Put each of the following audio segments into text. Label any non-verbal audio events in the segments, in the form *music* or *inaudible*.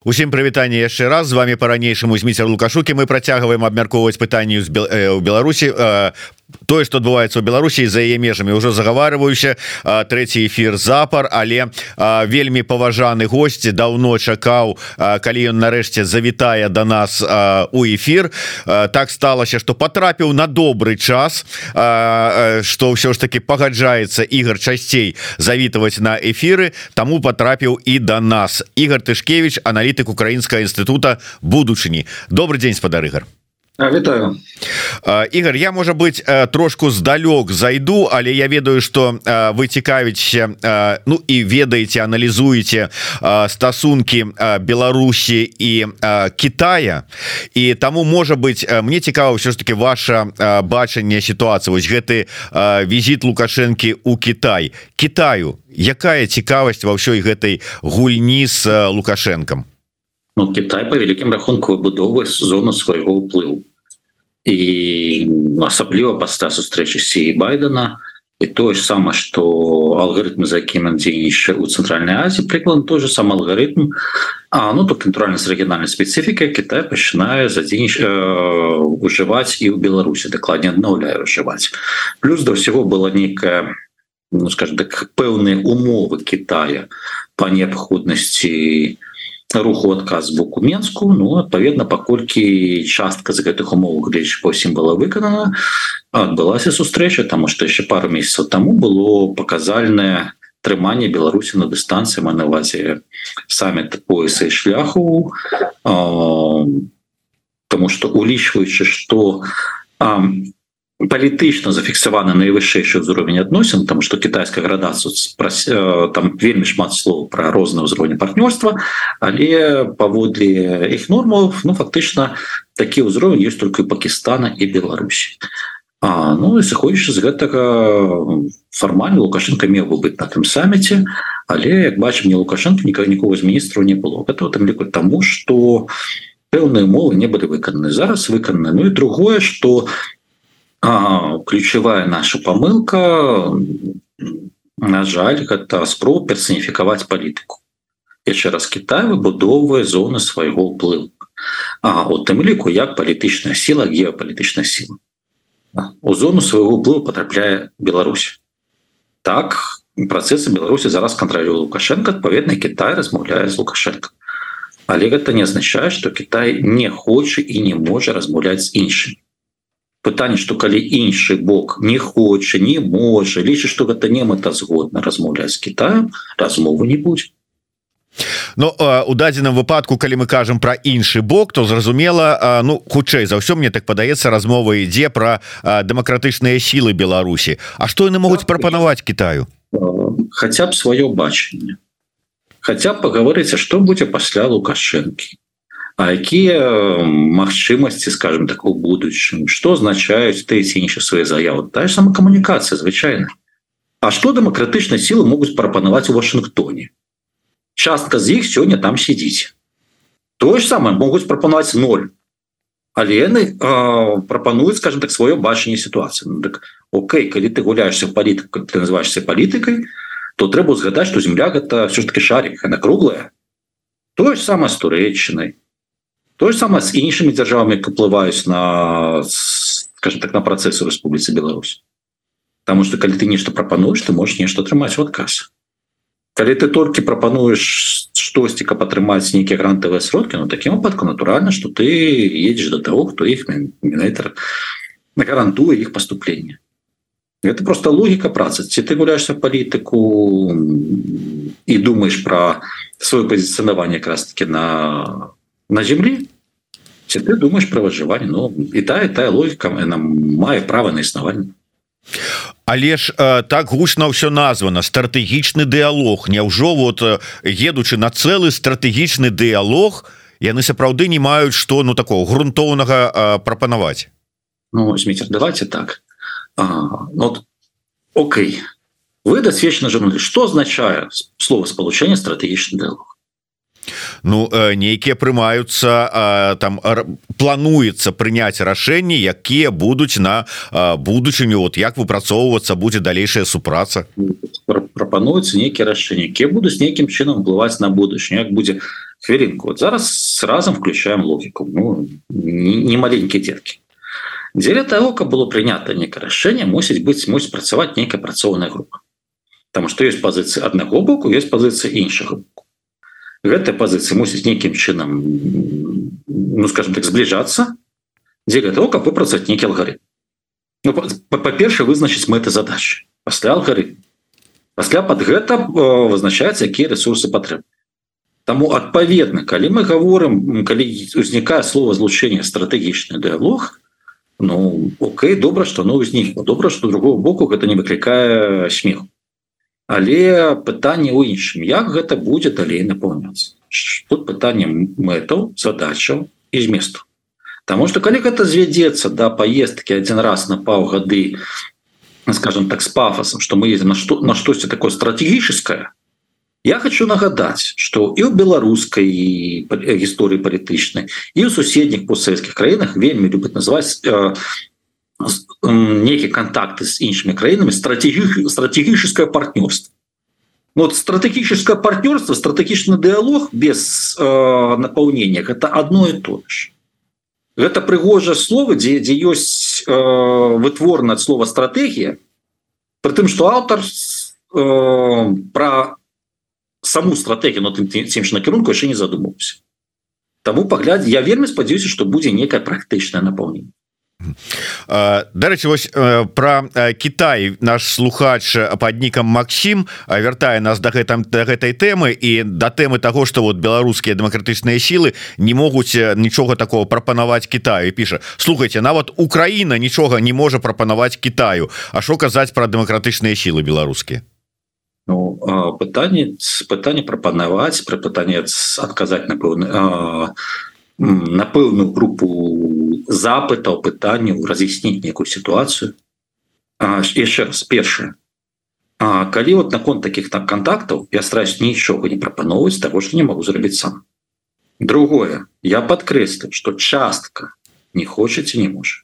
Усім прывітанне яшчэ раз. З вами по-ранейшаму зміцер лукашукі. Мы працягваем абмяркоўваць пытанні ў Беларусі. Тое что адбываецца ў Беларусі за яе межамі ўжо загаварваюся. Трэці эфир запар але а, вельмі паважаны госці даўно чакаў а, калі ён нарэшце завітае до да нас а, у эфир а, так сталася что потрапіў на добрый час что ўсё ж таки пагаджаецца Ігор часцей завітаваць на эфиры таму потрапіў і до да нас. Ігор тышкевич аналітык украінскага інстытута будучыні. Добрый день спадарыгар Вітаю. Ігор я можа быть трошку здалёк зайду але я ведаю что вы цікавіце Ну і ведаеце аналізуеце стасункі Беларусі і Китая і таму можа быть мне цікава все ж таки ваше бачанне сітуацыі. Вось гэты візит лукашэнкі у Китай Китаю якая цікавасць ва ўсёй гэтай гульні з лукашэнкам Ну, Китай по вялікім рахунку выбудоўвае зону свайго ўплыву і асабліва пасля сустрэчы сі байдена і тое ж сама что алгарытмы за якім дзейнічае у цэнтральнай Азіі прыклад той же сам алгарытм А ну тут натуральнасць рэгінальнай спецыфіка Кітай пачынае задзейніч ужываць і ў Беларусі дакладней аднаўляе ўжываць плюс да ўсяго была нейкая ну, скажем так пэўныя умовы Китая по неабходнасці у руху адказ боку менску. Ну адпаведна паколькі частка з гэтых умоў гледзяч по усім была выканана адбылася сустрэча тому что яшчэ пару месяцаў таму было паказальнае трыманне Беларусі на дыстанцыі на навазе саммит пояса і шляху. Таму что улічваючы что палітычна зафіксаваны найвышэйшы ўзровень адносін там что китайская градацыя э, там вельмі шмат слоў про розны ўзровень партнёрства але паводле іх нормаў ну фактычна такі ўзровень есть только Пакистана і Беларусі А ну і сыходзячы з гэтага фармальна лукашенко меў бы быць на тым саміце але як бачым не лукашенко нікога нікого з міністраў не было. Это там ліку тому что пэўныя мовы не былі выкананы зараз выкананы Ну і другое что у А, ключевая наша помылка на жаль гэта спроб персоніфікаваць палітыку яшчэ раз Кітай выбудоўвае зоны свайго ўплыву А у тым ліку як палітычная сіла геапалітычная сіла у зону свайго ўплыву потрапляе Беларусь так працэсы Беларусі зараз кантралю лукашенко адпаведна Кітай размаўляе з лукашенко але гэта не азначае что Кітай не хоча і не можа размаўляць з іншымі Пытанне что калі іншы бок не хоча не можа лічы что гэта не мэтазгодна размаўляць з Китаем размовы не будзе. Ну у дадзеным выпадку калі мы кажам про іншы бок то зразумела ну хутчэй за ўсё мне так падаецца размова ідзе про дэмакратычныя сілы Беларусі. А што яны могуць прапанаваць Китаю? Хотя б сваё бачанне. Хотя паговорыцца что будзе пасля лукашэнкі А якія магчымасці скажем так у будучым что означаюць ты ці іншыя свае заявы? Та ж сама камунікацыя звычайна А что дэмакратычныя сілы могуць прапанаваць у Вашынгтоне частка з іх сёння там сидзіць тое ж самае могуць прапанаваць 0 але яны прапануюць скажем так сваё бачанне сітуацыі ну, так, Окей калі ты гуляешься палітыку ты называешься палітыкай то трэба згадаць что земля гэта все ж таки шарик она круглая. Тое ж самае з турэчынай то же самое с іншымі дзяржавамі уплываюць на скажем так на працэсы Республіцы Беларусь потому что калі ты нешта прапануеш ты можешь нешта атрымаць в адказ калі ты толькі прапануеш штосьці каб атрымаць нейкія грантавыя сродкі Ну таким выпадку натуральна что ты едешь до того кто іх мінайтер гарантуе іх поступлення это просто логіка працы ці ты гуляешься палітыку і думаешь про свое пазіцыянаванне якраз таки на на земле Ці ты думаешь про выжыванне Ну і тая тая логіка нам мае права на існаванне Але ж э, так гучна ўсё названа стратэгічны дыалог Няўжо вот едучы на цэлы стратэгічны дыалог яны сапраўды не маюць што ну такого грунтоўнага э, прапанаваць Ну Міцер, давайте так. А, вот, Окей. Вы дасвечна журнале что означае слово спалучэння стратэгічны дыалог Ну э, нейкія прымаюцца там плануецца прыняць рашэнні якія будуць на будучыню. Вот як выпрацоўвацца будзе далейшая супраца? Прапануюцца нейкія рашэнні якія будуць нейкім чынам уплываць на будучыню. Як будзе хвілінку. Вот зараз разом включаем логіку. Ну, не, маленькие детки дзеля того каб было прынята некае рашэнне мусіць быць мусіць працаваць нейкая працоўная група. Таму што ёсць пазіцыі аднаго боку ёсць пазіцыя іншага боку гэтая пазіцыя мусіць нейкім чынам ну скажем так збліжацца дзеля того каб выпрацаваць нейкі алгары ну, па-перша вызначыць мэты задачи пасля алгары пасля под гэта вызначаецца якія ресурсы патрэбны. Таму адпаведна калі мы говорим калі узнікае слово злучэння стратэгічны дыалог Ну Окей добра что ну узнік добра что другого боку гэта не выклікае смеху але пытанне ў іншым. Як гэта будзе далей напаўняцца тут пытанне мэтаў задачаў і зместу. Таму что калі гэта звядзецца да поездки один раз на паўгады скажем так с пафосом что мы едем на что на штосьці такое стратегіческое Я хочу нагадаць что і ў беларускай гісторыі палітычнай і ў суседніх постсоветскіх краінах вельмі любят называть э, некіе контакты с іншымі краінамі стратеги стратегіческое партнерство. Ну, вот стратегіческое партнерство стратегічны дыалог без э, напаўнення это одно и то же. Гэта прыгожае слово дзе дзе ёсць э, вытворна слова стратегія притым что аўтар э, про саму стратегію на тым тем ж накірунку яшчэ не задумаўся Таму паглядзе я вельмі спадзяюся што будзе некае практычнае напаўненне Дарэчы вось про Кітай наш слухач под нікам Макссім вяртае нас да гэтым да гэтай тэмы і да тэмы того что вот беларускія дэмакратычныя сілы не могуць нічога такого прапанаваць Китаю піша слухайте нават Украіна нічога не можа прапанаваць Китаю А що казаць про дэмакратычныя сілы беларускія? Ну, пытанне пытанне прапанаваць пра пытанне адказаць на пэўны на пэўную групу запытаў пытанняў раз'ясніць некую сітуацыю. Яшчэ раз першае. Калі вот наконт таких там контактаў я стараюсь нічога не прапановваць того что не могу зрабіць сам. Другое я подкрэслю что частка не хочаце не можа.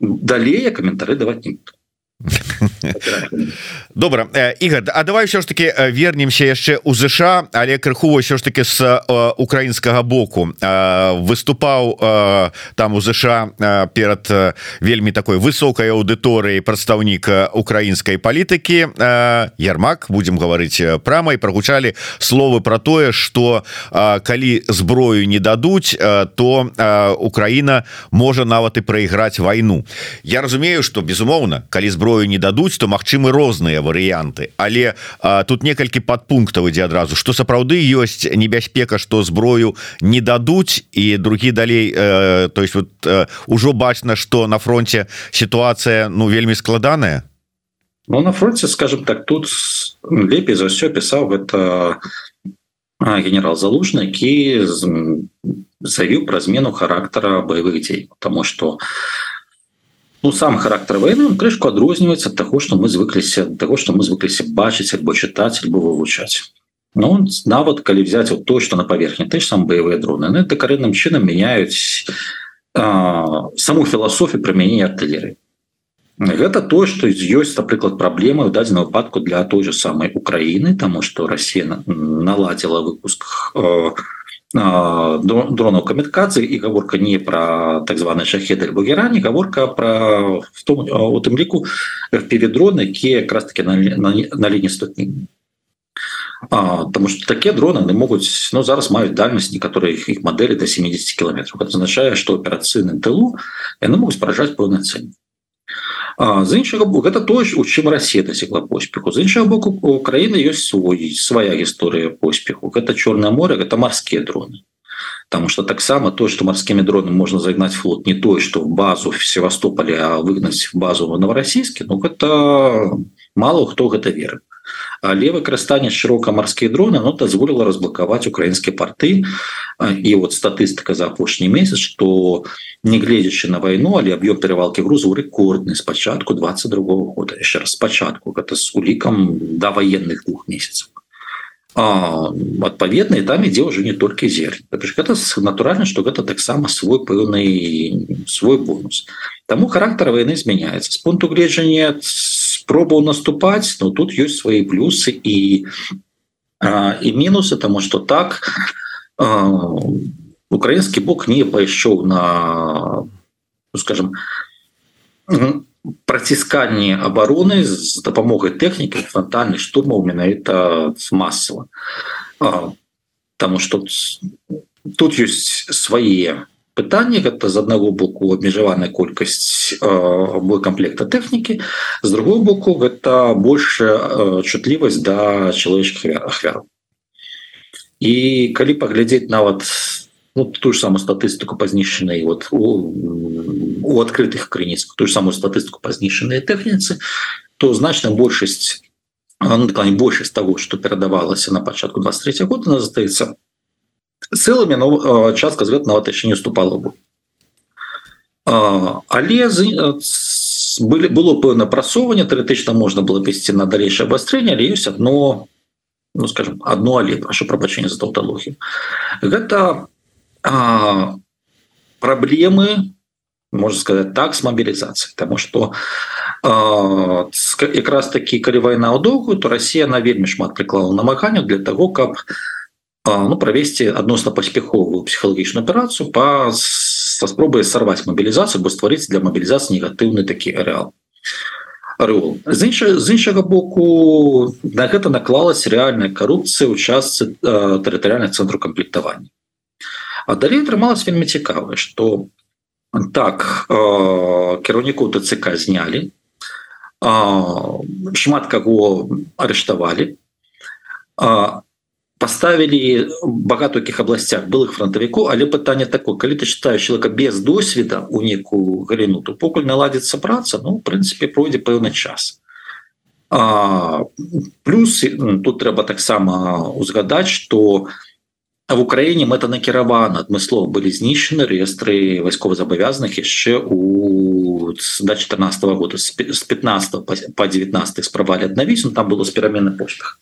Далей я каментары даваць не буду *laughs* добра. Ігор А давай все ж таки вернемся яшчэ у ЗША але крыху ўсё ж таки з украінскага боку выступаў там у ЗША перад вельмі такой высокай аўдыторыі прадстаўнік украінскай палітыкі Ярмак будем гаварыць прама і прагучалі словы про тое что калі зброю не дадуць то Украіна можа нават і прайграць вайну Я разумею что безумоўна калі зброю зброю не дадуць то магчымы розныя варыянты. Але а, тут некалькі подпунктаў ідзе адразу. Что сапраўды ёсць небяспека что зброю не дадуць і другі далей э, то есть вот э, ужо бачна что на фронте сітуацыя ну вельмі складаная. Ну на фронте скажем так тут лепей за все пісаў гэта генерал залужны які заявіў пра змену характара боевых дзей. Потому что у ну сам характар войны крышку адрозніваецца ад таго что мы звыкліся того что мы звыкліся бачыць альбо чытаць альбо вывучаць но он нават калі взять вот то что на паверхне ты сам боевые дроны на это карэнным чынам меняюць а, саму філасофію прымянення артылеры гэта то что ёсць напрыклад праблемы в дадзеным выпадку для той же самой Украіны тому что Россия наладила выпуск а, дронаў камікацыі і гаворка не пра так званы шахет альбо геране гаворка пра в том у тым ліку передроны якія якраз таки на, на, на ліні статні Таму что такія дроны не могуць ну зараз маюць дальнасць некаторых іх мадэлі до 70 кіметров азначае что аперацыйным тылу яны могуць спаражаць пэўны цэнь з іншага боку гэта то у чым Росія дасекла поспеху. З іншага боку у краіны ёсць свой свая гісторыя поспеху. Гэта чорное море гэта марскія дроны. Потому что таксама то что марскімі дронами можна загнаць флот не той что в базу в Севастополе а выгнаць базу новороссийскі Ну гэта мало хто гэта веры але выкарыстанне шырока марскія дроны но дазволіла разблакаваць украінскія порты. І вот статыстыка за апошні месяц что негледзячы на войну але аб'ём перевалки грузу рэкордны спачатку 22 -го года. Яшчэ раз спачатку гэта с улікам до военных двух месяцев. Адпаведна там ідзе уже не толькі зер гэта натуральна что гэта таксама свой пэўны свой бонус. Таму характар войны змяняецца с пункту гледжання спробаў наступаць но тут ёсць свои плюсы і і мінусы тому что так украінскі бок не пайшоў на ну, скажем працісканне обороны з дапамогай тэхнікі фронтальных штурмаў менавіта масава Таму что тут ёсць свае пытанні гэта з аднаго боку абмежаваная колькасць боекомплекта тэхнікі з другого боку гэта большая чутлівасць да чалавечых ахвяраў. І калі паглядзець нават ну, ту ж самую статыстыку па знішчанай вот у, у адкрытых крыніцах ту ж самую статыстыку па знішчанай тэхніцы то значна большасць ну, большасць того что перадавалася на пачатку 23 года она застаецца цэлымі но частка звет нават яшчэ не уступала бы але былі было пэўна прасоўванне тэоретычна можна было весці на далейшее абвастрэнне але ёсць одно ну скажем одно але прошу прабачэння за таўталогію. Гэта а, проблемы можно сказать так с мобилизацией потому что как раз таки калі война у доўгую то Россия на вельмі шмат приклала намаганню для того как ну провесці адносна паспяховую психхалагічную операцию по со спробой сорвать мобилизацию бо стварыць для мобилизации негатыўны такі ареал. З інша з іншага боку на гэта наклалась реальная коррупция у частцы тэрытарыальных цэнтру камплектавання. А далей атрымалось вельмі цікавае что так кіраўніку ТЦК знялі шмат каго арыштавалі поставілі багатокіх абласцях былых фронтавіку але пытанне такое калі ты читаешь человека без досведа у некую галіну то покуль наладзіцца праца ну в прынцыпе пройдзе пэўны час. А, плюс тут трэба таксама узгадаць что А в Украіне мэта накіравана адмыслова былі знішчаны рэестры вайсковазабавязаных яшчэ у да 14 -го года з 15 по 19 справалі аднавіць там было з перамены поштах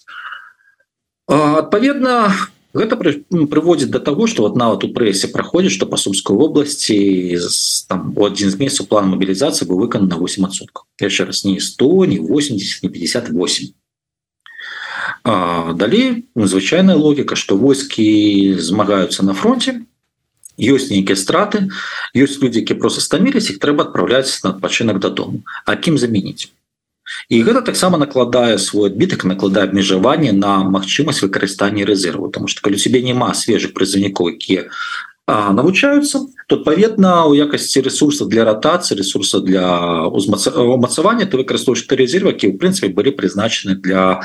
адпаведна гэта прыводзіць до того что вот нават у прэсе праходзіць что па сумской вобласці там у адзін з месяцаў план мобілізацыі быў выкан на 8сот яшчэ раз не 100 не 80 не 58 далей звычайная логіка что войскі змагаюцца на фронте ёсць нейкія страты ёсць людзі які просто стаміліся іх трэба адпраўляць на адпачынак дадому а кім заменіць і гэта таксама накладае свой адбітак накладае абмежаванне на магчымасць выкарыстання рэзерву. Тому что калі себе няма свежых прызыўнікоў якія навучаюцца то адпаведна у якасці ресурса для ратацыі ресурса для умацавання ты выкарыстоўваешь ты резервакі в прынцыпе былі прызначаны для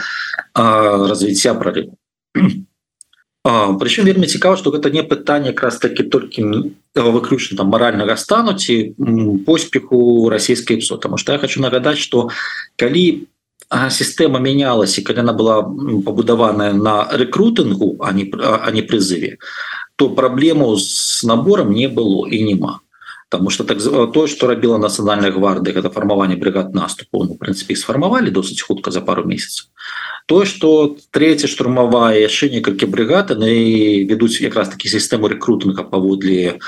развіцця прорыву прычым вельмі цікава что гэта не пытанне якраз таки толькі выключна там маральнага стану ці поспеху расійскай псо потому что я хочу нагадаць что калі сістэма мянялася калі она была пабудаваная на рэкрутынгу а не а не прызыве то праблему з набором не было і няма. Потому что так то что рабіла нацыянальная гвардыя это фармаванне бригад наступу ну, прынцыпе сфармавалі досыць хутка за пару месяцев то что третья штурмавая яшчэ некалькі бригад и ведуць якраз таки сістэму рэкрутынга паводле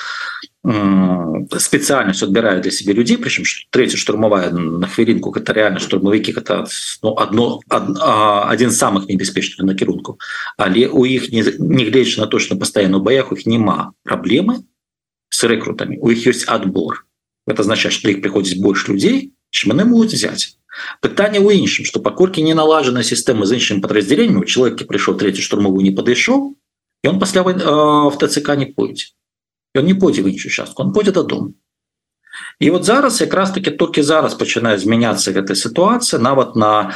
спецыяльнасць адбірае для себе людзей прычым третья штурмавая на хвілінку гэта реально штурмавікі это ну, одно один з самых небяспечных накірунку але у іх негледзячы на то что постоянно баях их няма праблемы с рэкрутамі у іх ёсць адбор это означает что іх приходзіць больш людзей чым яны могуць взять пытанне у іншым что паколькі не налажана сістэма з іншым подраздзяленню чалавекі прыйшоў третий штурмовую не падышоў і он пасля в ТЦК не пойдзе ён не пойдзе в іншую частку он пойдзе дадому і вот зараз якраз таки толькі зараз пачынае змяняцца гэтая сітуацыя нават на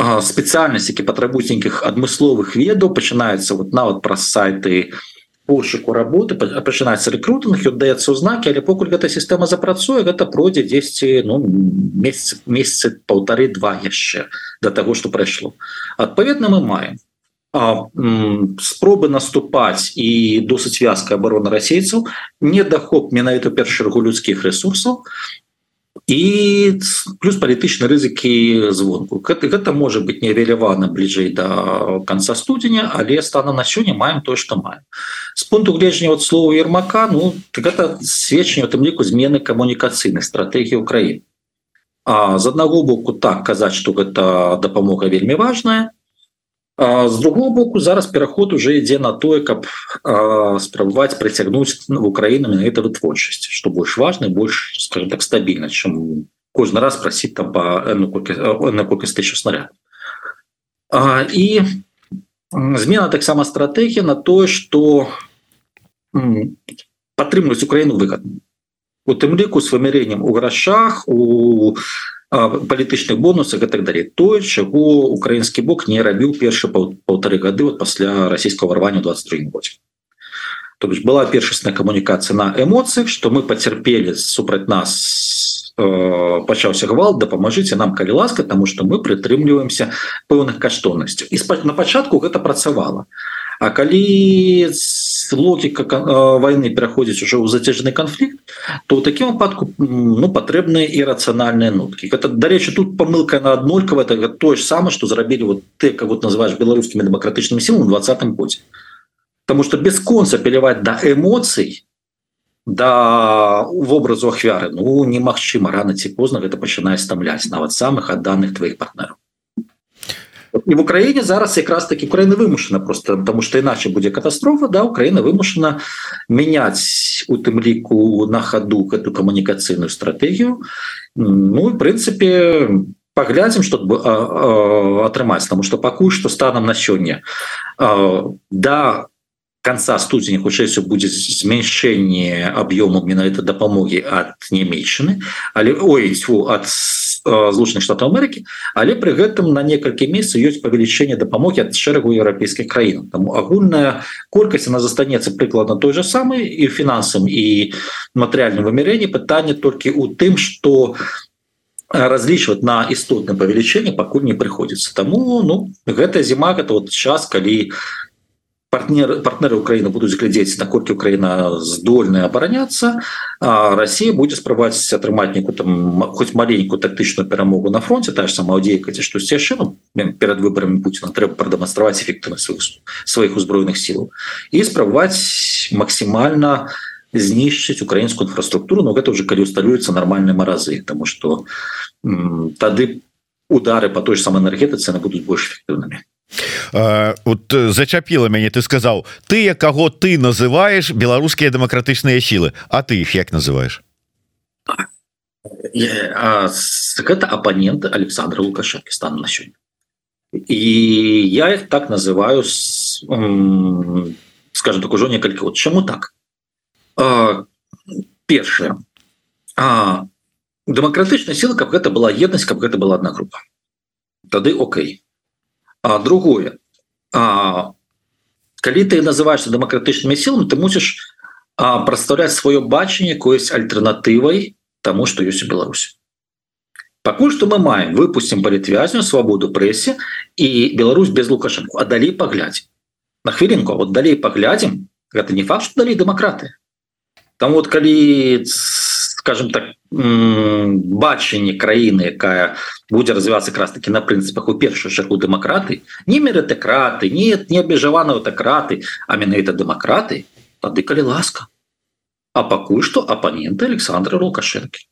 спецыяльнасць які патрабуюць нейкіх адмысловых ведаў пачынаецца вот нават праз сайты пошуку работы пачынаецца рэкрутынг даецца ў знакі але покуль гэта сістэма запрацуе гэта пройдзе 10 ну месяц месяцы полторы два яшчэ до того что прайшло адпаведна мы маем. Спробы наступаць і досыць вязкая абарона расейцаў недахоп менавіта першы чаргу людскіх ресурсаў і плюс палітычныя рызыкі звонку гэта, гэта можа быть невелявана бліжэй до конца студзеня але стана на сёння маем тое что маем. С пункту гледжання от слова ермака ну так это сведчанне у тым ліку змены камунікацыйнай стратегії Украіны з аднаго боку так казаць что гэта дапамога вельмі важная з другого боку зараз пераход уже ідзе на тое каб спрабаваць прыцягнуць в Украіну на это вытворчасць что больш важно больш скажем так стабільна чым кожны раз прасіць там по на колькасць тысяч снаряд і змена таксама стратегія на тое что падтрымліваць Украіну выгодна у тым ліку с вымярением у грашах у палітычных бонусах и так далее. Тое чаго украінскі бок не рабіў першы полторы гады вот пасля расійского рвання 23 годзе то бишь была першасная камунікацыя на эмоцыях что мы поцярпелі супраць нас э, пачаўся гвалт дапамажыце нам калі ласка тому что мы прытрымліваемся пэўных каштоўнасцяў і на пачатку гэта працавала А калі логіка э, войны пераходзіць уже ў зацяжны канфлікт то ў такім выпадку ну патрэбныя і рацыянальныя нуткі это дарэчы тут памылка на аднолькава это тое ж самае что зрабілі вот ты как вот называешь беларускімі дэмакратычнымі сілам двадцатым годзе Таму что без конца пеляваць да эмоцый да вобразу ахвяры ну немагчыма рано ці позна гэта пачынае стамляць нават самых адданых твоих партнераў і в Україні зараз якраз таки Україна вимушена просто тому що іначе будзе катастрофа да Україна вимушена мяняць у тым ліку на хаду эту камунікацыйную стратегію Ну в принципе поглядзім что атрымаць тому что пакуль что станам на сёння да конца студзеня хутчэй будзе змяншэнне аб'ёму менавіта дапамогі ад нямейчыны але ой ад злучаных штатаў Амерыкі але пры гэтым на некалькі месяцаў ёсць павелічэнне дапамогі ад шэрагу еўрапейскіх краін. Там агульная колькасць она застанецца прыкладна той же самый і фінансам і матэрыяльным вымярэнні пытанне толькі у тым что разлічваць на істотна павелічэнне пакуль не прыходзіцца. Таму ну гэта зіма гэта вот час калі партнеры партнеры Украины будуць глядзець наколькі Украина здольная абараняться а Россия будет спрабаваць атрымаць неку там хоть маленькую тактычную перамогу на фронте. Та ж сама дзейка ці што яшчэ ну, перад выборами Путина трэба прадэманстраваць эфектыўнасць сваіх, сваіх узброеных сілаў і спрабаваць максімальна знішчыць украінскую інфраструктуру но гэта уже калі усталюецца нармальныя маразы тому что тады удары по той же самой энергетыцы на будуць больш эфектыўнымі вот зачапіла мяне ты сказаў тыя каго ты называешь беларускія дэмакратычныя сілы. А ты их як называешь гэта апаненты Александра лукашенко стану на сёння. І я их так называю скажем так ужо некалькі вот чаму так? Першае. Дэмакратычная сила каб гэта была еднасць каб гэта была одна група. Тады Окей. А другое. а, калі ты называешься дэмакратычнымі сіламі ты мусіш прадстаўляць сваё бачанне коесть альтэрнатывай тому что ёсць у Беларусі пакуль что мы маем выпустим палітвязню свабоду прэсе і Беларусь без лукашенко а далей паглядзь на хвілінку вот далей паглядзім гэта не факт далей дэмакраты там вот калі скажем так бачанне краіны якая будзе развівацца раз таки на прынцыпах у першую чаргу дэмакраты не мерытэкраты нет не абмежаваны аўтакраты а менавіта дэмакраты тады калі ласка. А пакуль што апаненты Александра лукашэнкі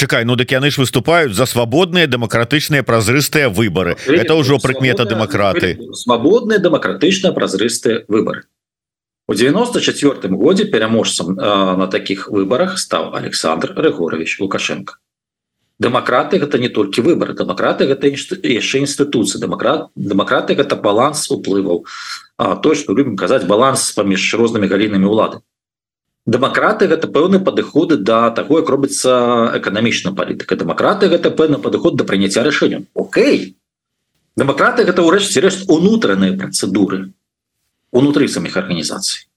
Чакай ну дык яны ж выступаюць за свабодныя дэмакратычныя празрыстыя выборы это ўжо прыкмета дэмакраты свабодныя дэмакратычна празрыстыя выборы У 94 годзе пераможцам на таких выборах стаў Александр Рыгорович Лукашенко. Дэмакраты гэта не толькі выборы дэмакраты гэта яшчэ інстытуцыі дэмакрат дэмакраты гэта баланс уплываў то что любім казаць баланс паміж рознымі галінамі улады. Дэмакраты гэта пэўны падыходы да таго як робіцца эканамічная палітыка дэмакраты гэта пэўны падыход да прыняцця рашэння Окей. Дэмакраты гэта ўрэшце рэшт унутраныя працэдуры унутры самих арганізацый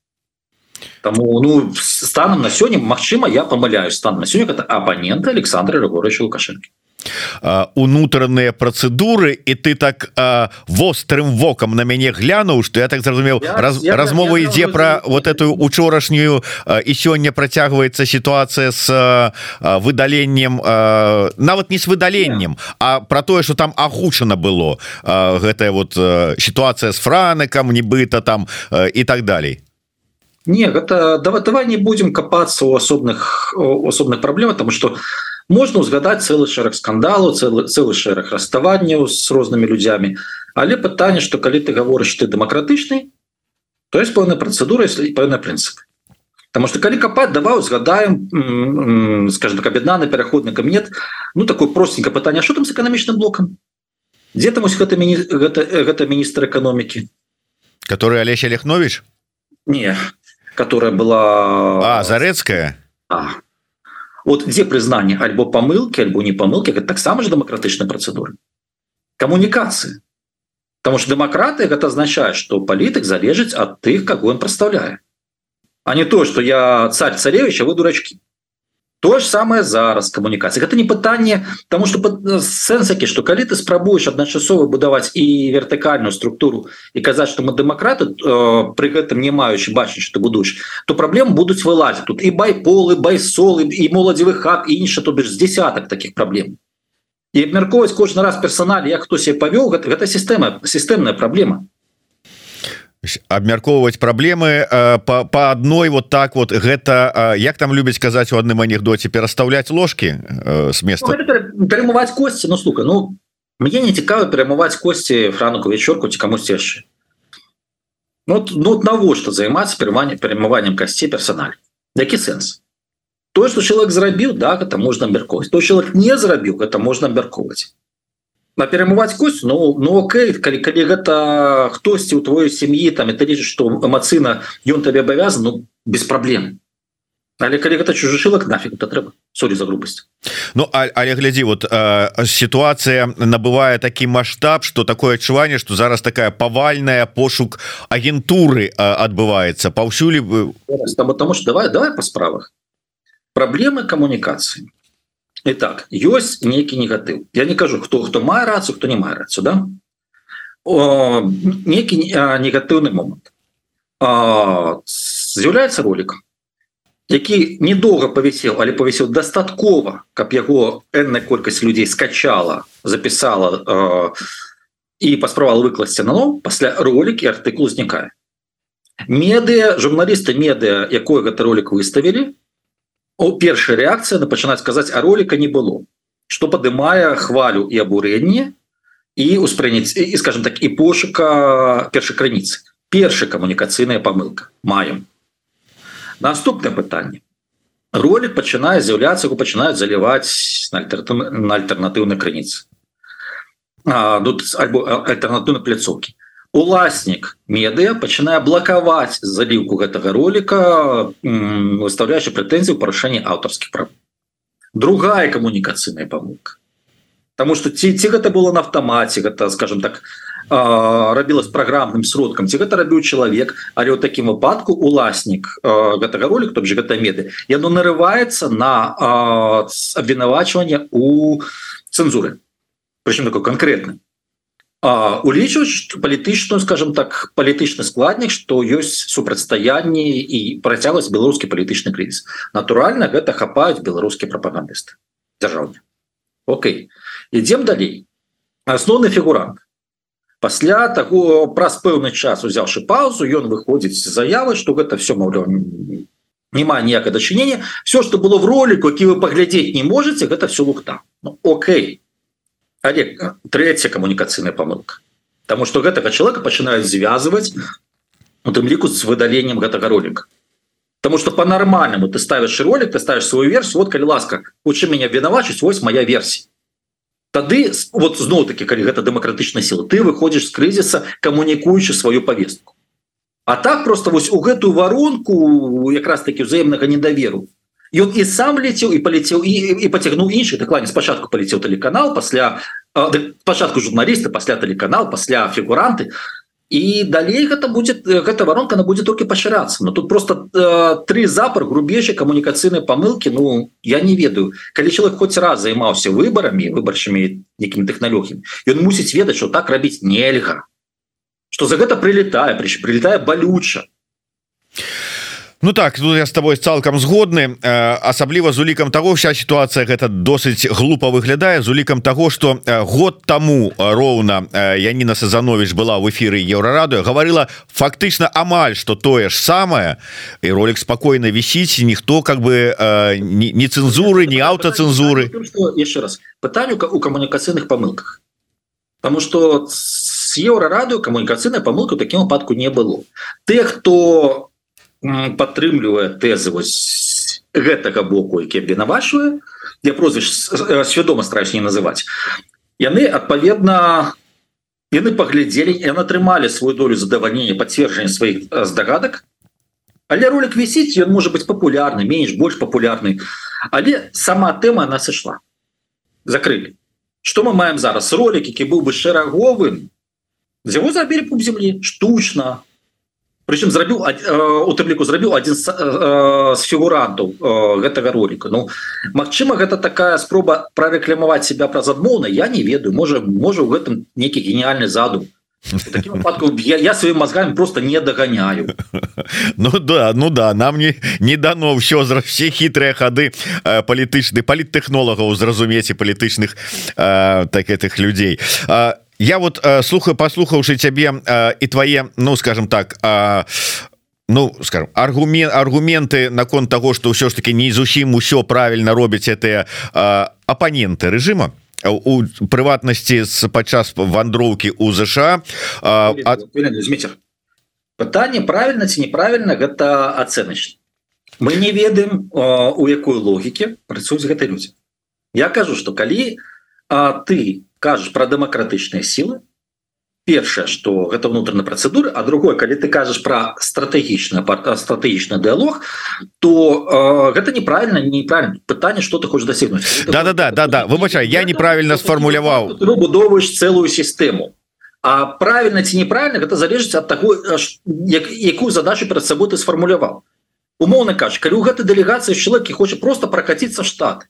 Таму ну станам на сёння Мачыма я памыляю стан на сёння это абанента Александра Рыгоровича лукашенко унутраныя працэдуры і ты так вострым вокам на мяне глянуў что я так зразумеў раз, размова ідзе про вот эту учорашнюю і сёння працягваецца сітуацыя с выдаленнем нават не с выдаленнем а про тое что там агучана было гэтая вот сітуацыя с франыкам нібыта там і так далей. Не гэта давай давай не будем капацца у асобных асобных праблем тому что можна узгадаць цэлы шэраг скандалу цэлы цэлы шэраг расставанняў з рознымі людзямі але пытанне что калі ты гаворыш ты дэмакратычны то есть пэўная працэдура если пэўна прынцып Таму что калі капаць давай узгадаем скажем так аб'яднаны пераходны кабінет ну такое простенько пытанне что там з эканамічным блокам дзе там гэта міні... гэта, гэта міністр эканомікі который Олеся лехнович не которая была а зарэцкая а вот дзе прызнанне альбо памылки альбо не памылки гэта таксама ж дэмакратычнай працэдуры камунікацыі потому что дэмакраты гэта означает что палітык залежыць ад тых как он прадстаўляе а не то что я царь царевича вы дурачки то же самое зараз камунікацыя это не пытанне тому что сэнсакі что калі ты спрабуеш адначасова будаваць і вертыкальную структуру і казаць что мы дэмакраты э, при гэтым не маючы бачыць что будуеш то праблем будуць вылазить. Тут і байполы байсолы і моладзевы хат інша то бишь з десяток таких праблем і абмярковаць кожны раз персонале як хто себе павёў гэта, гэта сістэма сістэмная праблема абмяркоўваць праблемы э, по адной вот так вот. Гэта як там любяць казаць у адным анекдоце перастаўляць ложки э, с места? Ну, перамываць косці. Ну слука Ну мне не цікава перамываць косці франку вечорку ці камусь яшчэ ну, ну навошта займацца пераманне перамываннем касцей персональ які сэнс? То что чалавек зрабіў да это можна абмярковаць то чалавек не зрабіў это можна абмярковаць на перамываць кость? Ну ну Окей калі, калі гэта хтосьці у твоей сям'і там это лічыць что эмацыйна ён табе абавязан ну без праблем але калі гэта чужы шылак нафиг то трэба солі за грубасць Ну але глядзі вот э, сітуацыя набывае такі маштаб что такое адчуванне что зараз такая павальная пошук агентуры э, адбываецца паўсюлі вы потому что давай давай по справах. Праблемы камунікацыі Итак ёсць нейкі негатыў Я не кажу хто хто мае рацию хто не мае рацию да? Некі негатыўны момант з'яўляецца ролик які недоўга павісел але павісел дастаткова каб яго энная колькасць людзей скачала запісала э, і пасправала выкласці на но пасля ролик і артыкул узнікае медыа журналісты медыа якой гэта ролик выставілі о першая реакция на пачынаць сказаць а ролика не было что падымае хвалю і абурэнне і успрыняць і скажем так і пошука першай крыніцы першая камунікацыйная памылка маем. Наступное пытанне ролик пачынае з'яўляцца яго пачынаюць заліваць на альтэрнатыўнай крыніцы тут альбо альтэрнатыўнай пляцоўкі уласнік медыа пачынае блакаваць заліўку гэтага ролика выставляючы прэтэнзію парушэння аўтарскіх прав. Другая камунікацыйная памылка. Таму что ці ці гэта было на автомаце гэта скажем так рабілась праграмным сродкам ці гэта рабіў чалавек але ў такім выпадку уласнік гэтага ролик то гэта меды яно нарываецца на абвінавачванне у цэнзуры. Прычым такой конкретны улічваць палітычную скажем так палітычны складнік што ёсць супрацьстаянні і працягласць беларускі палітычны крызіс. Натуральна гэта хапаюць беларускія прапагандысты дзяржаўны Окей ідзем далей. Асноўны фігурант. Пасля таго праз пэўны час узяўшы паузу ён выходзіць заявы што гэта все маўляў няма ніякае дачынення все что было в ролику які вы паглядзець не можете гэта все лухта. Ну, Окей але третья камунікацыйная памылка Таму что гэтага человека пачынаюць звязывать у тым ліку с выдаленнем гэтага ролика Таму что по-нормальному ты ставишь ролик ты ставишь свою версию вот калі ласка у чым меня вінавачыць вось моя версия Тады вот зноў таки калі гэта дэмакратычная сила ты выходишь з крызіса камунікуючы сваю повестку А так просто вось у гэтую воронку якраз таки взаемнага недаверу ён і сам летеў і полетел і, і поцягнуў іншых дакладне спачатку полетел тэлеканал пасля пачатку журналісты пасля тэлеканал пасля фігуранты і далей гэта будет гэта воронка она будет толькі пашырацца но тут просто э, три запар грубейшай камунікацыйнай памылки Ну я не ведаю. Калі человек хоть раз займаўся выборами выбарчымі некімі тэхналогіямі ён мусіць ведаць что так рабіць нельга что за гэта прилетае прич прилетае балюча Ну так ну я с тобой цалкам згодны. Асабліва з улікам того вся сітуацыя гэта досыць глупо выглядае. З улікам того что год тому роўна Яніна Сазанович была в эфиры еўрарадыо говорила фактычна амаль что тое ж самое і ролик спокойно вісіць ніхто как бы не цэнзуры не аўтацэнзуры. Еще раз пытанню у камунікацыйных помылках потому что с еўрарадыо камунікацыйная помылка таким выпадку не было. Ты хто падтрымлівае тэзы вось гэтага боку які абвінавачвае. Я прозвіш свядома страч не называць. Яны адпаведна яны паглядзелі і атрымалі свою долю задавальнення пацверджання сваіх здагадак. Але ролик вісіць ён можа быть папулярны менш больш папулярны. Але сама тэма она сышла. Закрылі. Что мы маем зараз? Ролик які быў бы шэраговым. З яго забілі пуп землі штучна прычым зрабіў у тымліку зрабіў один з, з фігурантаў гэтага ролика Ну Мачыма гэта такая спроба прарэкламаваць себя праз адмоўна я не ведаю. Можа можа у гэтым некі гениальны задум. Выпадку, я, я своим мозгами просто не догоняю *laughs* Ну да ну да нам не не дано все все хитрые ходы э, палітычны паліттэхнолагаў зразумець і палітычных э, так этих людей а я вот э, слухаю послухаўшы цябе э, і твае ну скажем так э, ну скажем аргумент аргументы наконт того что ўсё ж таки не зусім усё правильно робяць это э, апаненты режима у прыватнасці з падчас вандроўкі у ЗША пытанне правильно ці неправільна гэта ацэначна мы не ведаем у якой логіке працуюць гэтай людзі Я кажу что калі а, ты кажаш про дэмакратычныя сілы. Першае что гэта внутренняя процедуры а другое калі ты кажаш про стратэгічна стратэгічны дыалог то э, гэта неправильно неправильно пытанне что ты хочешь досягнуть да да да да да выбачай я неправильно сфармуляваў. будоваешь целую сістэму. А правильно ці неправильно это залежыць от того як, якую задачу перед собой ты сфармуляваў. Умоўно кажа калі у гэтай дэлегацыі чалавек хоча просто прокатиться штат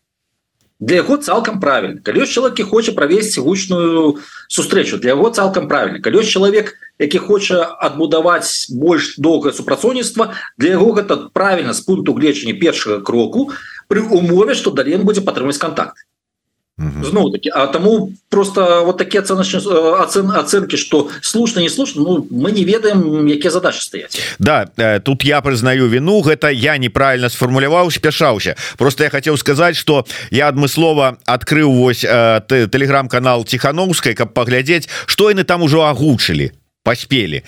для яго цалкам правильно калі чалавек хоча правесці гучную сустрэчу для яго цалкам правильно калі чалавек які хоча адбудаваць больш доўгае супрацоўніцтва для яго гэта правильно з пункту гледжання першага кроку при умове что далей будзе падтрымаць контакт зноў таки а тому просто вот такие ацэначныя ацэн ацэнкі что слушна не слушна Ну мы не ведаем якія задачи стаяць Да тут я прызнаю вину гэта я неправильно сфармуляваў спяшаўся просто я хотел сказать что я адмыслова открыў вось э, телеграм-канал тихохановскай каб паглядзець что яны там ужо агучылі паспелі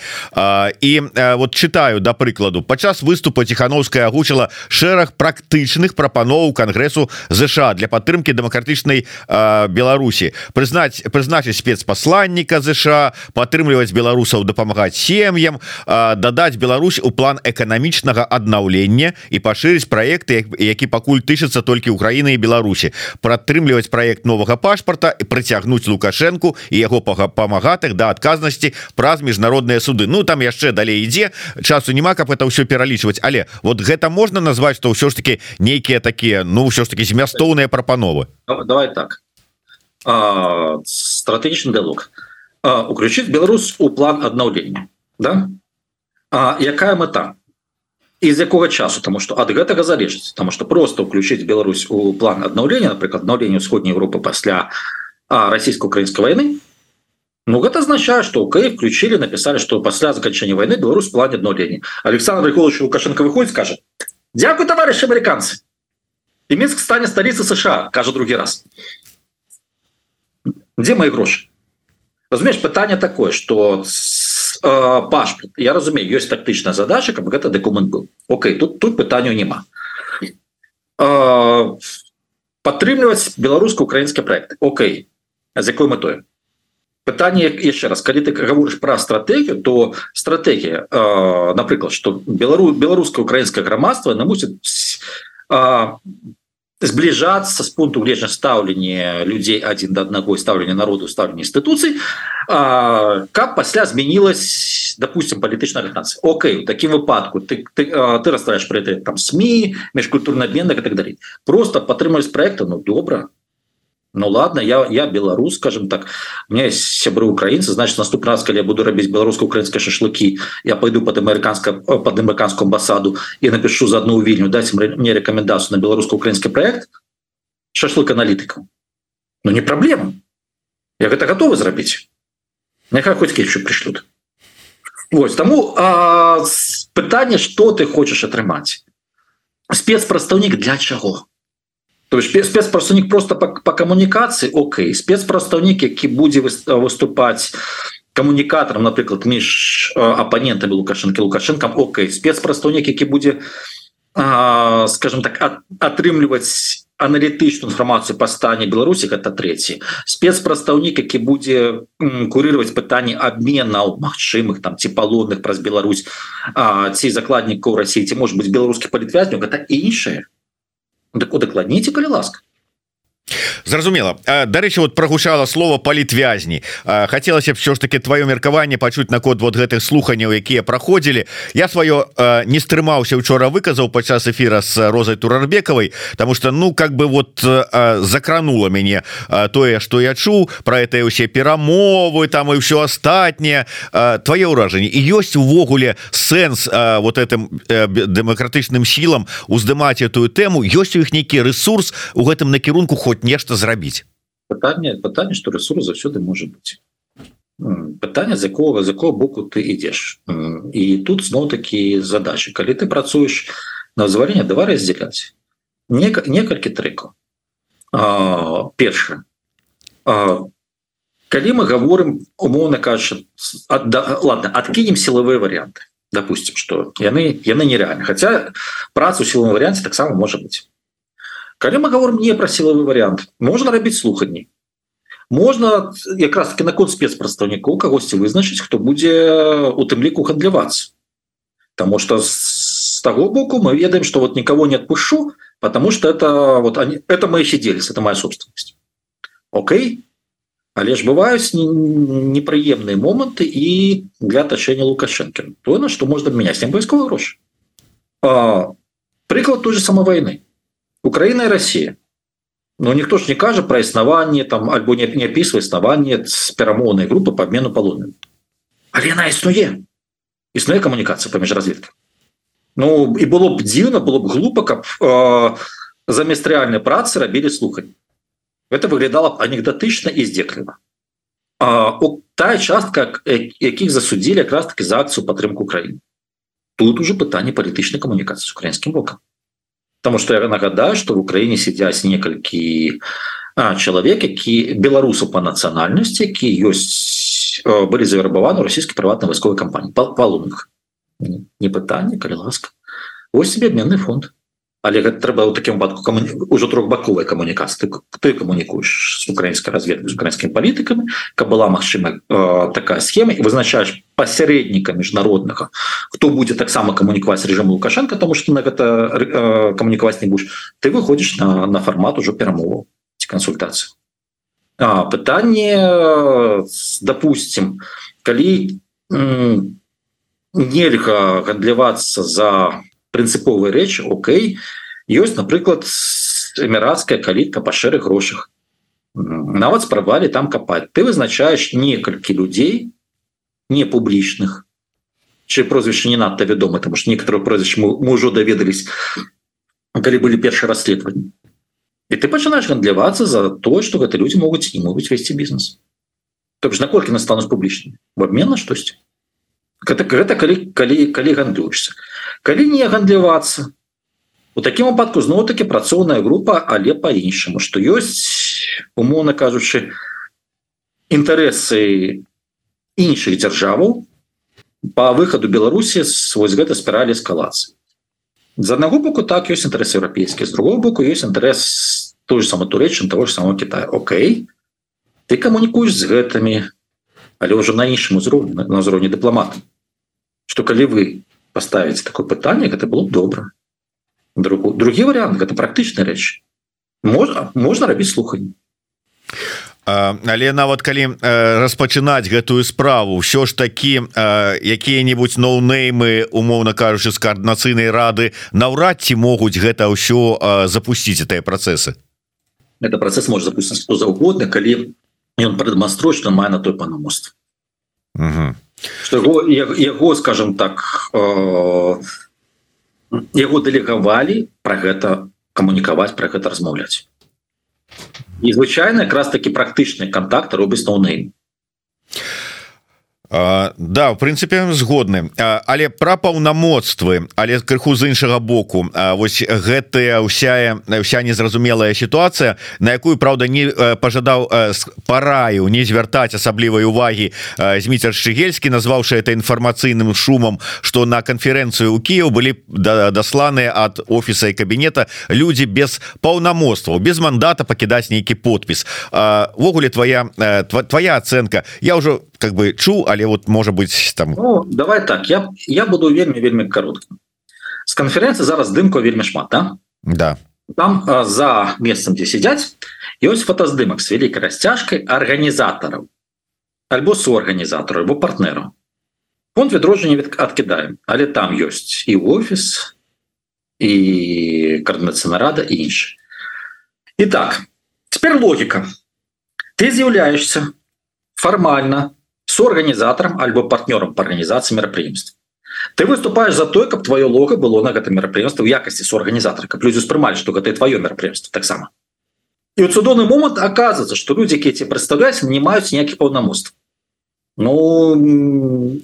і вот читаю да прыкладу падчас выступа тихохановская агучыла шэраг практычных прапаноў кангрэсу ЗША для падтрымки дэмакратычнай Беларусі прызнаць прызначыць спецпасланніка ЗША падтрымліваць беларусаў дапамагаць сем'ям дадаць Беларусь у план эканамічнага аднаўлення і пашырыць проекты які пакуль тычыцца толькі Украіны і Беларусі падтрымліваць проект новага пашпарта і прыцягнуць лукашэнку і яго памагатых да адказнасці праз міжнародныя суды. Ну там яшчэ далей ідзе часу няма каб это ўсё пералічваць. Але вот гэта можна назваць что ўсё ж таки нейкія такія Ну ўсё ж таки змястоўныя прапановы? Давай так. Стратэгічны дыалог уключыць Беларусь у план аднаўлення да? А якая мэта з якога часу? Тому что ад гэтага залежыць. Тому что просто уключыць Беларусь у план аднаўлення напрыклад аднаўлення сходняй Европы пасля расійско-украінскай войны Ну гэта означае что УК включили написали что пасля заканчэння войны Беларусь плане адноўлення Александр Григорьевич лукашенко выходит скажет Дякую товарищ американцы! И Минск стане столица США! Кажа другі раз. Где мои грошы разумеешь пытанне такое что э, пашпарт я разумею есть тактычная задача каб гэта документ был. Окей тут тут пытанню няма э, падтрымліваць беларуска-украінскі проект Окей. З якой мэтой пытанне яшчэ раз калі ты гаворыш пра стратегію то стратегія э, напрыклад что белару беларуска-украінскае грамадства на мусіць э, збліжацца з пункту гледжання стаўлення людзей адзін да аднаго стаўлення народу стаўлення інстытуцый каб пасля змянілась допустим палітычная арганацыя Окей у такім выпадку ты ты, ты расстраешь про это там сМ межкультурны обменных и так далей просто падтрымаюць проекта Ну добра Ну ладно я я беларус скажем так. У меня есть сябры украінцы значит наступ раз калі я буду рабіць беларуска-украінскія шашлыкі я пойду под амерыканска под амерыканскую амбасаду і напишу за одну вільню даць мне рекомендацию на беларуска-украінскі проект шашлык аналітыкам Ну не праблема я гэта готовы зрабіць няхай хоть кечу пришлют. Вось таму пытанне что ты хочаш атрымаць спецпрадстаўнік для чаго то спецпрадстаўнік просто по, по камунікацыі Окей. Спецпрадстаўнік які будзе выступаць камунікатарам напрыклад між апанентамі лукашэнкі лукашэнкам Окей. Спецпрадстаўнік які будзе скажем так атрымліваць аналітычную інфармацыю па стане Беларусі гэта трэці спецпрадстаўнік які будзе курировать пытанні обменаў магчымых там ці палонных праз Беларусь а, ці закладнікаў Росіі ці может быть беларускі палітвязню гэта іншае так удакладніце калі ласка зразумела. Дарэчы вот прогучала слово палітвязні хацелася б все ж таки твоё меркаванне пачуць на код вот гэтых слуханняў якія праходзілі. Я сваё не стрымаўся учора выказаў падчас эфира с розай турарбекавай потому что ну как бы вот закранула мяне тое что я чуў про это усе перамовы там і все астатняе. Твоё ўражанне і ёсць увогуле сэнс вот этим дэмакратычным сілам уздымаць эту тэму? Ёсць у іх нейкі ресурс у гэтым накірунку хоть хоць нешта зрабіць. Пытанне пытанне что ресурс заўсёды может быть пытанне з якого з якого боку ты ідзеш. І тут зноў такі задачи калі ты працуеш на зварэнне давай раздзяляць некалькі трекаў першае. Калі мы говорим умоўно кажа да, ладно откинем силовые варианты допустим что яны яны нереальны хотя працу силовым варианте таксама может быть калі мы говорим не про силовый вариант можно рабіць слуханні можно якраз таки наконт спецпрадстаўнікоў кагосьці вызначыць хто будзе у тым ліку гандлявацца потому что с того боку мы ведаем что вот никого не отпушу потому что это вот они это мои сиделись это моя собственность Окей але ж бываюць непрыемныя моманты і для тачэння лукашэнкі то на что можно менять не абавязково грош прыклад той же самой войны Украина и Россия. Но ніхто ж не кажа про існаванне там альбо не, не опісвае існаванне з перамоўнай групы по обмену палоным але она існуе існуе камунікацыя паміж разведка Ну і было б дзіўна было б глупа каб э, замест рэальнай працы рабілі слухаць это выглядала б анекдатычна і здзекліва тая частка якіх засудзілі якраз таки за акцыю падтрымку краіны тут уже пытанне палітычнай камунікацыі з украінскім бокам потому что я нагадаю что в Украіне сядзяць некалькі чалавек які беларусу по нацыянальнасці які ёсць былі завербаваны расійскі прыватна вайсковай кампаніі. Палунных не пытанне калі ласка. Ось себе обменны фонд але гэта трэба ў такім баку каму... ужо трохбаковай камунікацыі. Ты, ты камунікуеш з украінскай разведкай з украінскімі палітыкамі каб была магчыма э, такая схема і вызначаеш пасярэдніка міжнароднага хто будзе таксама камунікаваць рэжым лукашенко тому что на гэта э, камунікаваць не будешь ты выходзіш на, на фармат ужо перамову ці кансультацыю. Пытанне допустим калі нельга гандлявацца за прынцыповыя рэчы Окей ёсць напрыклад эміратская калітка па шэрых грошах. Нават спрабавалі там капаць. Ты вызначаеш некалькі людзей не публічных. Чы прозвішча не надта вядома там ж некаторы прозвіш мы, ўжо даведались калі былі першыя расследаванні. І ты пачынаеш гандлявацца за то что гэта людзі могуць не могуць весці бізнес. Так наколькі настануць публічнымі? В обмен на штосьці. Гэта, гэта калі калі калі гандлюешься калі не гандлівацца у такім выпадку зноў таки працоўная група але по-іншаму что ёсць умоўно кажучы інтарэсы іншых дзяржаваў по выхаду Беларусі вось гэта спіралі эскалацыі. З аднаго боку так ёсць інтарэс еўрапейскі з другого боку есть інтарэс той же самой турэчым того же самого Китая. Окей ты камунікуеш з гэтымі але ўжо на іншым узроўні на ўзроўні дыпламата. Что калі вы поставить такое пытанне это было б добра друг другі вариант это практычная рэч можно можна рабіць слуханне але нават калі распачынаць гэтую справу ўсё ж такі якія-нибудь ноунеймы умоўна кажучы з коаардынацыйнай рады наўрад ці могуць гэта ўсё запусціць гэтыя працэсы? Это працэс можа запусціць хто заўгодна калі ён прадэманструе што мае на той панамост что яго яго скажем так э, яго дэлегавалі про гэта камунікаваць про гэта размаўляць. І звычайна якраз такі практычны контакт робіць ноунейм да в прынцыпе згодны. Але пра паўнамоцтвы але крыху з іншага боку. Вось гэтая ўся ўся незразумелая сітуацыя на якую Праўда не пожадаў параю не звяртаць асаблівай увагі зміцер шчыгельскі назваўшы это інфармацыйным шумам что на канферэнцыю ў Кіев былі дасланыя ад офіса і кабінета людзі без паўнамоцтваў без мандата пакідаць нейкі подпіс ввогуле твоя твоя ацэнка. Я ўжо как бы чу але вот может быть там. Ну, давай так я я буду вельмі вельмі каротким с конференции зараз дымку вельмі шмат да? Да. Там а, за месцам где сидяць ёсць фотоздымак с вялікай расцяжкой органнізатараў альбо суорганізатора альбо партнеру фонд відроджання від откидаем але там ёсць і офіс і координацыйна рада і інш і так теперь логіка ты з'яўляешься формально соорганізатарам альбо партнёрам по органнізацыі мерапрыемств. Ты выступаешь за той каб твоё лого было на гэта мерапрыемства в якасці соорганізатора каб людзі успрымалі что гэта твоё мерапрыемство таксама. І у цудоўны момант оказывается что людзі якія ці прадстаўляюць не маюць ніякіх паўнамост Ну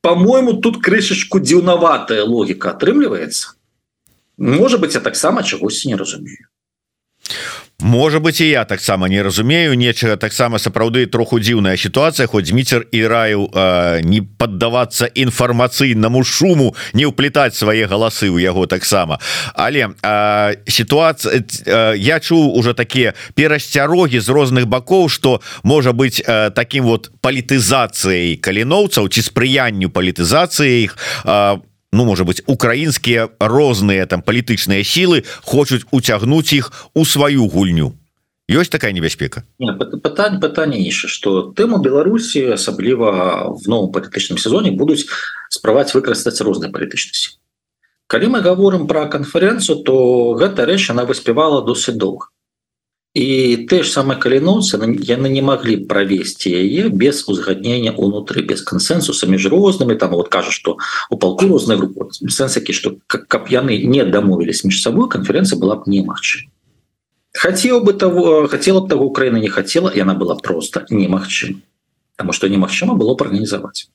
по-моему тут крышачку дзіўнаватая логіка атрымліваецца. Может быть я таксама чагосьці не разумею Можа быть і я таксама не разумею нечага таксама сапраўды троху дзіўная сітуацыя хоць міцер і раю э, не паддавацца інфармацыйнаму шуму не ўплетаць свае галасы ў яго таксама. Але э, сітуацыя э, я чуў уже такія перасцярогі з розных бакоў что можа быть э, таким вот палітызацыяй каліноўцаў ці спрыянню палітызацыі іх по ну можа быть украінскія розныя там палітычныя сілы хочуць уцягнуць іх у сваю гульню. Ёсць такая небяспека пытань пытанне інша что тэму Беларусі асабліва в новом палітычным сезоне будуць справаць выкарыстаць розныя палітычнасці калі мы говорим про канферэнцыю то гэта рэч она выспявала досыць доўга і ты ж самае каліноўцы яны не маглі правесці яе без узгаднення унутры без кансенсуса між рознымі там вот кажа что у палку рознай групы сэнсакі что каб яны не дамовілись між сабой канферэнцыя была б немагчым хотел бы того хотела б того Украина не хотела и она была просто немагчым потому что немагчыма было органнізаваць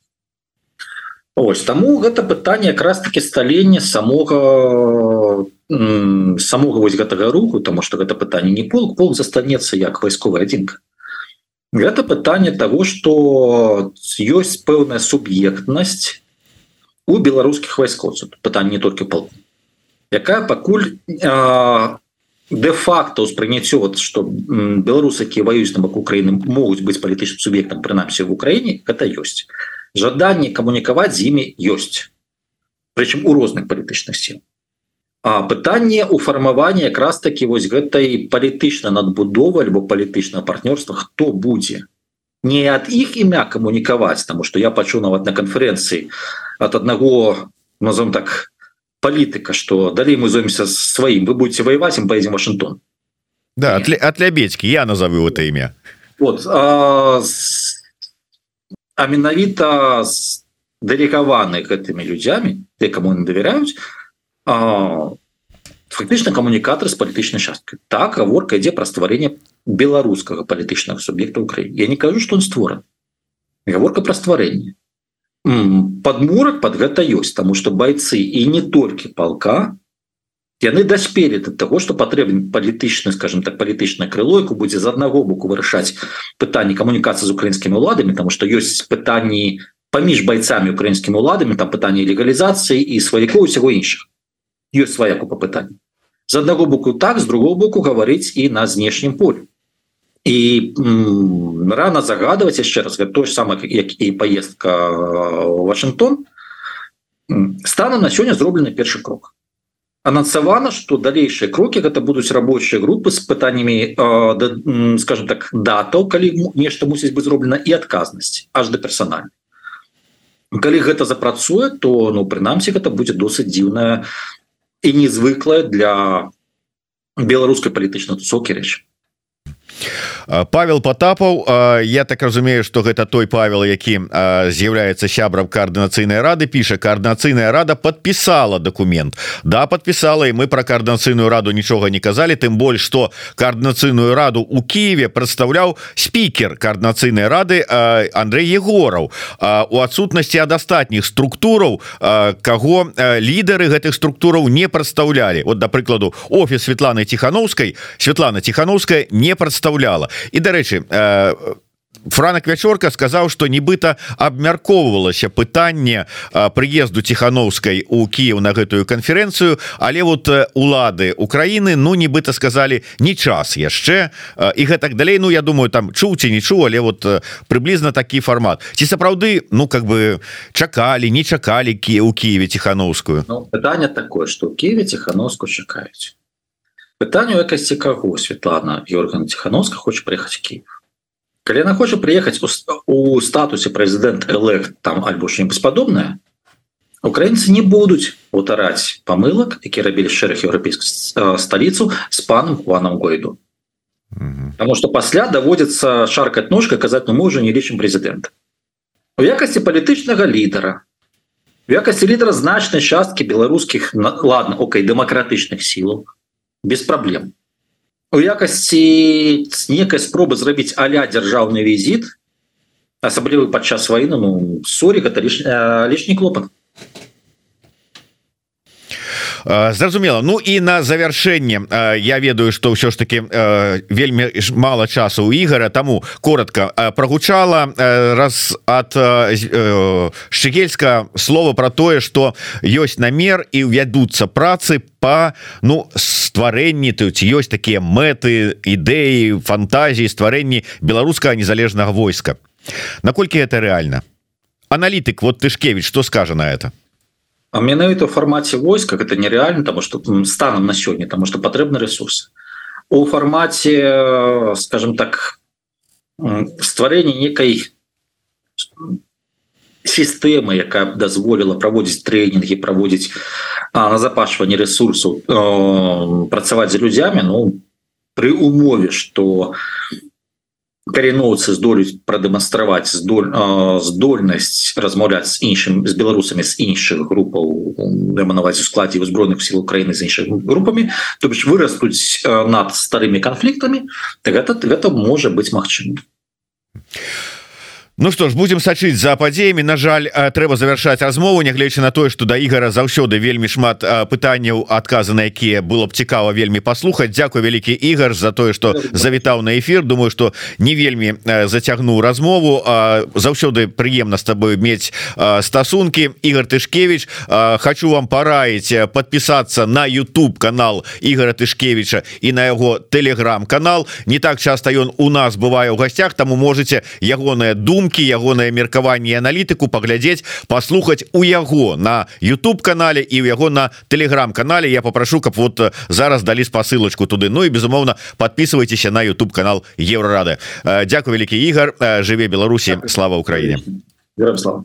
Ось таму гэта пытанне якраз таки сталення самога самога вось гэтага руху тому что гэта пытанне не полк полк застанецца як вайсковая адзінка. Гэта пытанне того что ёсць пэўная суб'ектнасць у беларускіх вайскоцаў пытанне не толькі пол якая пакуль де-факто ўспрыняццё вот что беларусы якія ваююць на бок Украіны могуць быць палітычным суб'ектам прынамсі в Украіне гэта ёсць жаданне камунікаваць з імі ёсць прычым у розных палітычных сіл А пытанне у фармаванні якраз таки вось гэтай палітычна надбудова альбо палітычнае партнёрства хто будзе не ад іх імя камунікаваць тому что я пачу нават на канферэнцыі от аднаго назовем так палітыка что далей мы зоймся сваім вы будете воевать им поедем Вашингтон да от лябедьки я назову это имя. Вот а, а менавіта с далекаваны гэтымі людзямі те кому не давяряюць фактычна камунікатор з палітычнай часткай так гаворка ідзе пра стварэнне беларускага палітычнага суб'екта Украіны Я не кажу что он створан гаворка пра стварэнне подмурак под гэта ёсць тому что бойцы і не толькі полка яны даспелі до того что патрэбен палітычны скажем так палітычная крылойку будзе з аднаго боку вырашаць пытанні камунікацыі з украінскімі уладамі тому что ёсць пытанні паміж бойцамі украінскімі уладамі там пытанне легалізацыі і сваякоў усяго іншых ёсць свая купа пытань з аднаго боку так з другого боку гаварыць і на знешнім полю і рано загадваць яшчэ раз то ж самае як і поездка в Вашингтон станом на сёння зроблены першы крок анансавана что? Далейшыя крокі гэта будуць рабочыя групы з пытаннями скажем так датаў калі нешта мусіць быць зроблена і адказнасць аж да персональна калі гэта запрацуе то ну прынамсі гэта будзе досыць дзіўная і незвыклая для беларускай палітычна тусоўкі рэч Павел потапаў я так разумею что гэта той Павел які з'яўляецца сябрам коаардынацыйнай рады піша коаардынацыйная рада подпісала документ да подпісала і мы про коаардынацыйную раду нічога не казалі тым больш что коаардынацыйную раду у Киеве прадстаўляў спікер коаардынацыйнай рады Андрей егораў. У адсутнасці ад астатніх структураў каго лідары гэтых структураў не прадстаўлялі. Вот да прыкладу офіс Светланы тихохановскай Светлана тихохановская не прадстаўляла і дарэчы э, франак вячорка сказаў что нібыта абмяркоўвалася пытанне прыезду тихохановскай у Кіев на гэтую канферэнцыю але вот улады Украины ну нібыта сказали не час яшчэ і гэтак далей. Ну я думаю там чуў ці не чу але вот прыблізна такі фармат. Ці сапраўды ну как бы чакалі не чакалі кі у Киеве тихохановскую ну, пытанне такое что у Киеве тихохановску чакаюць пытанне якасці каго? Светлана Георган тихохановска хочет приехать в Киев. Калі она хоча приехать у статусе президент элект там альбо что-нибудь подобное украинцы не будуць утараць помылок які рабілі шэраг еўрапейскую столицу с паном Хуаном гойду. Потому что пасля даводится шаркать ножкой казаць ну мы уже не лічым президент у якасці палітычнага лідара в якасці лідара значнай часткі беларускіх ладно Окей дэмакратычных сілаў без проблем. У якасці некай спробы зрабіць аля дзяржаўны візіт асаблівы падчас войны ну сорі гэта лішні клопат зразумела. Ну і на завяршэнне я ведаю что ўсё ж таки вельмі мало часу у ігора тому коротко прогучала раз от шчыгельска слова про тое что ёсць намер і вядуцца працы по ну стварэнні тут ёсць такія мэты ідэі фантазіі стварэнні беларускага незалежнага войска. Наколькі это реально аналітык вот тышкевич что скажа на это А менавіта ў фармаце войска это нереальна тому что станам на сёння тому что патрэбны ресурс у фармаце скажем так стварэнне некай сістэмы якая дазволіла праводзіць тренінги праводзіць назапашванне ресурсу працаваць за людзямі Ну при умове что кареноўцы здолюць прадэманстраваць здоль здольнасць размаўляць з іншым з беларусамі з іншых групаў дэманаваць у складзе узброеных сил Украіны з іншымі групамі то бишь вырастуць над старымі канфліктамі гэта гэта можа быць магчым а Ну что ж будем сачыць за падзеямі На жаль трэба завершаць размову нягледзячы на тое что да ігора заўсёды вельмі шмат пытанняў адказа на якія было б цікава вельмі паслухаць. Дякую вялікі ігар за тое что завітаў на эфир думаю что не вельмі зацягнуў размову. Заўсёды прыемна с тобой мець стасунки Ігор тышкевич хочу вам параіць подпісацца на YouTube канал Ігора тышкевича і на яго телеграм-канал не так часто ён у нас бывае ў гасцях таму можете ягоная думка думкі ягонае меркаванне аналітыку паглядзець паслухаць у яго на YouTube канале і у яго на телеграм-канале я попрошу каб вот зараз далі спасылочку туды. Ну і безумоўна подписывайтеся на YouTube канал еврорады Дякую вялікі ігар. Жыве Беларусі. Слава Украіне. Слава